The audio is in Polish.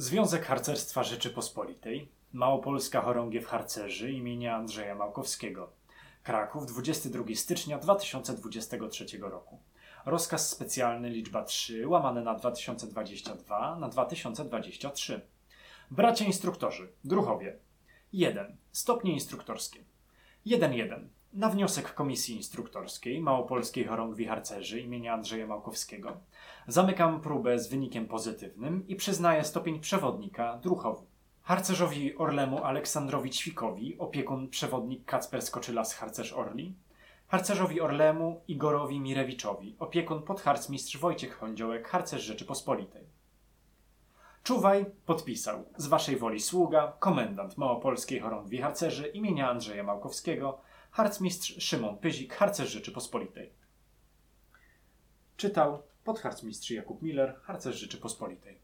Związek Harcerstwa Rzeczypospolitej, Małopolska Chorągiew Harcerzy imienia Andrzeja Małkowskiego. Kraków, 22 stycznia 2023 roku. Rozkaz specjalny liczba 3, łamane na 2022 na 2023. Bracia instruktorzy, druchowie. 1. Stopnie instruktorskie. 1.1. Na wniosek Komisji Instruktorskiej Małopolskiej Chorągwi Harcerzy imienia Andrzeja Małkowskiego zamykam próbę z wynikiem pozytywnym i przyznaję stopień przewodnika druchowy. Harcerzowi Orlemu Aleksandrowi Ćwikowi, opiekun przewodnik Kacper Skoczylas Harcerz Orli, harcerzowi Orlemu Igorowi Mirewiczowi, opiekun podharcmistrz Wojciech Chądziołek, harcerz Rzeczypospolitej. Czuwaj podpisał z waszej woli sługa, komendant Małopolskiej Chorągwi Harcerzy imienia Andrzeja Małkowskiego, harcmistrz Szymon Pyzik, harcerz Rzeczypospolitej. Czytał podharcmistrz Jakub Miller, harcerz Rzeczypospolitej.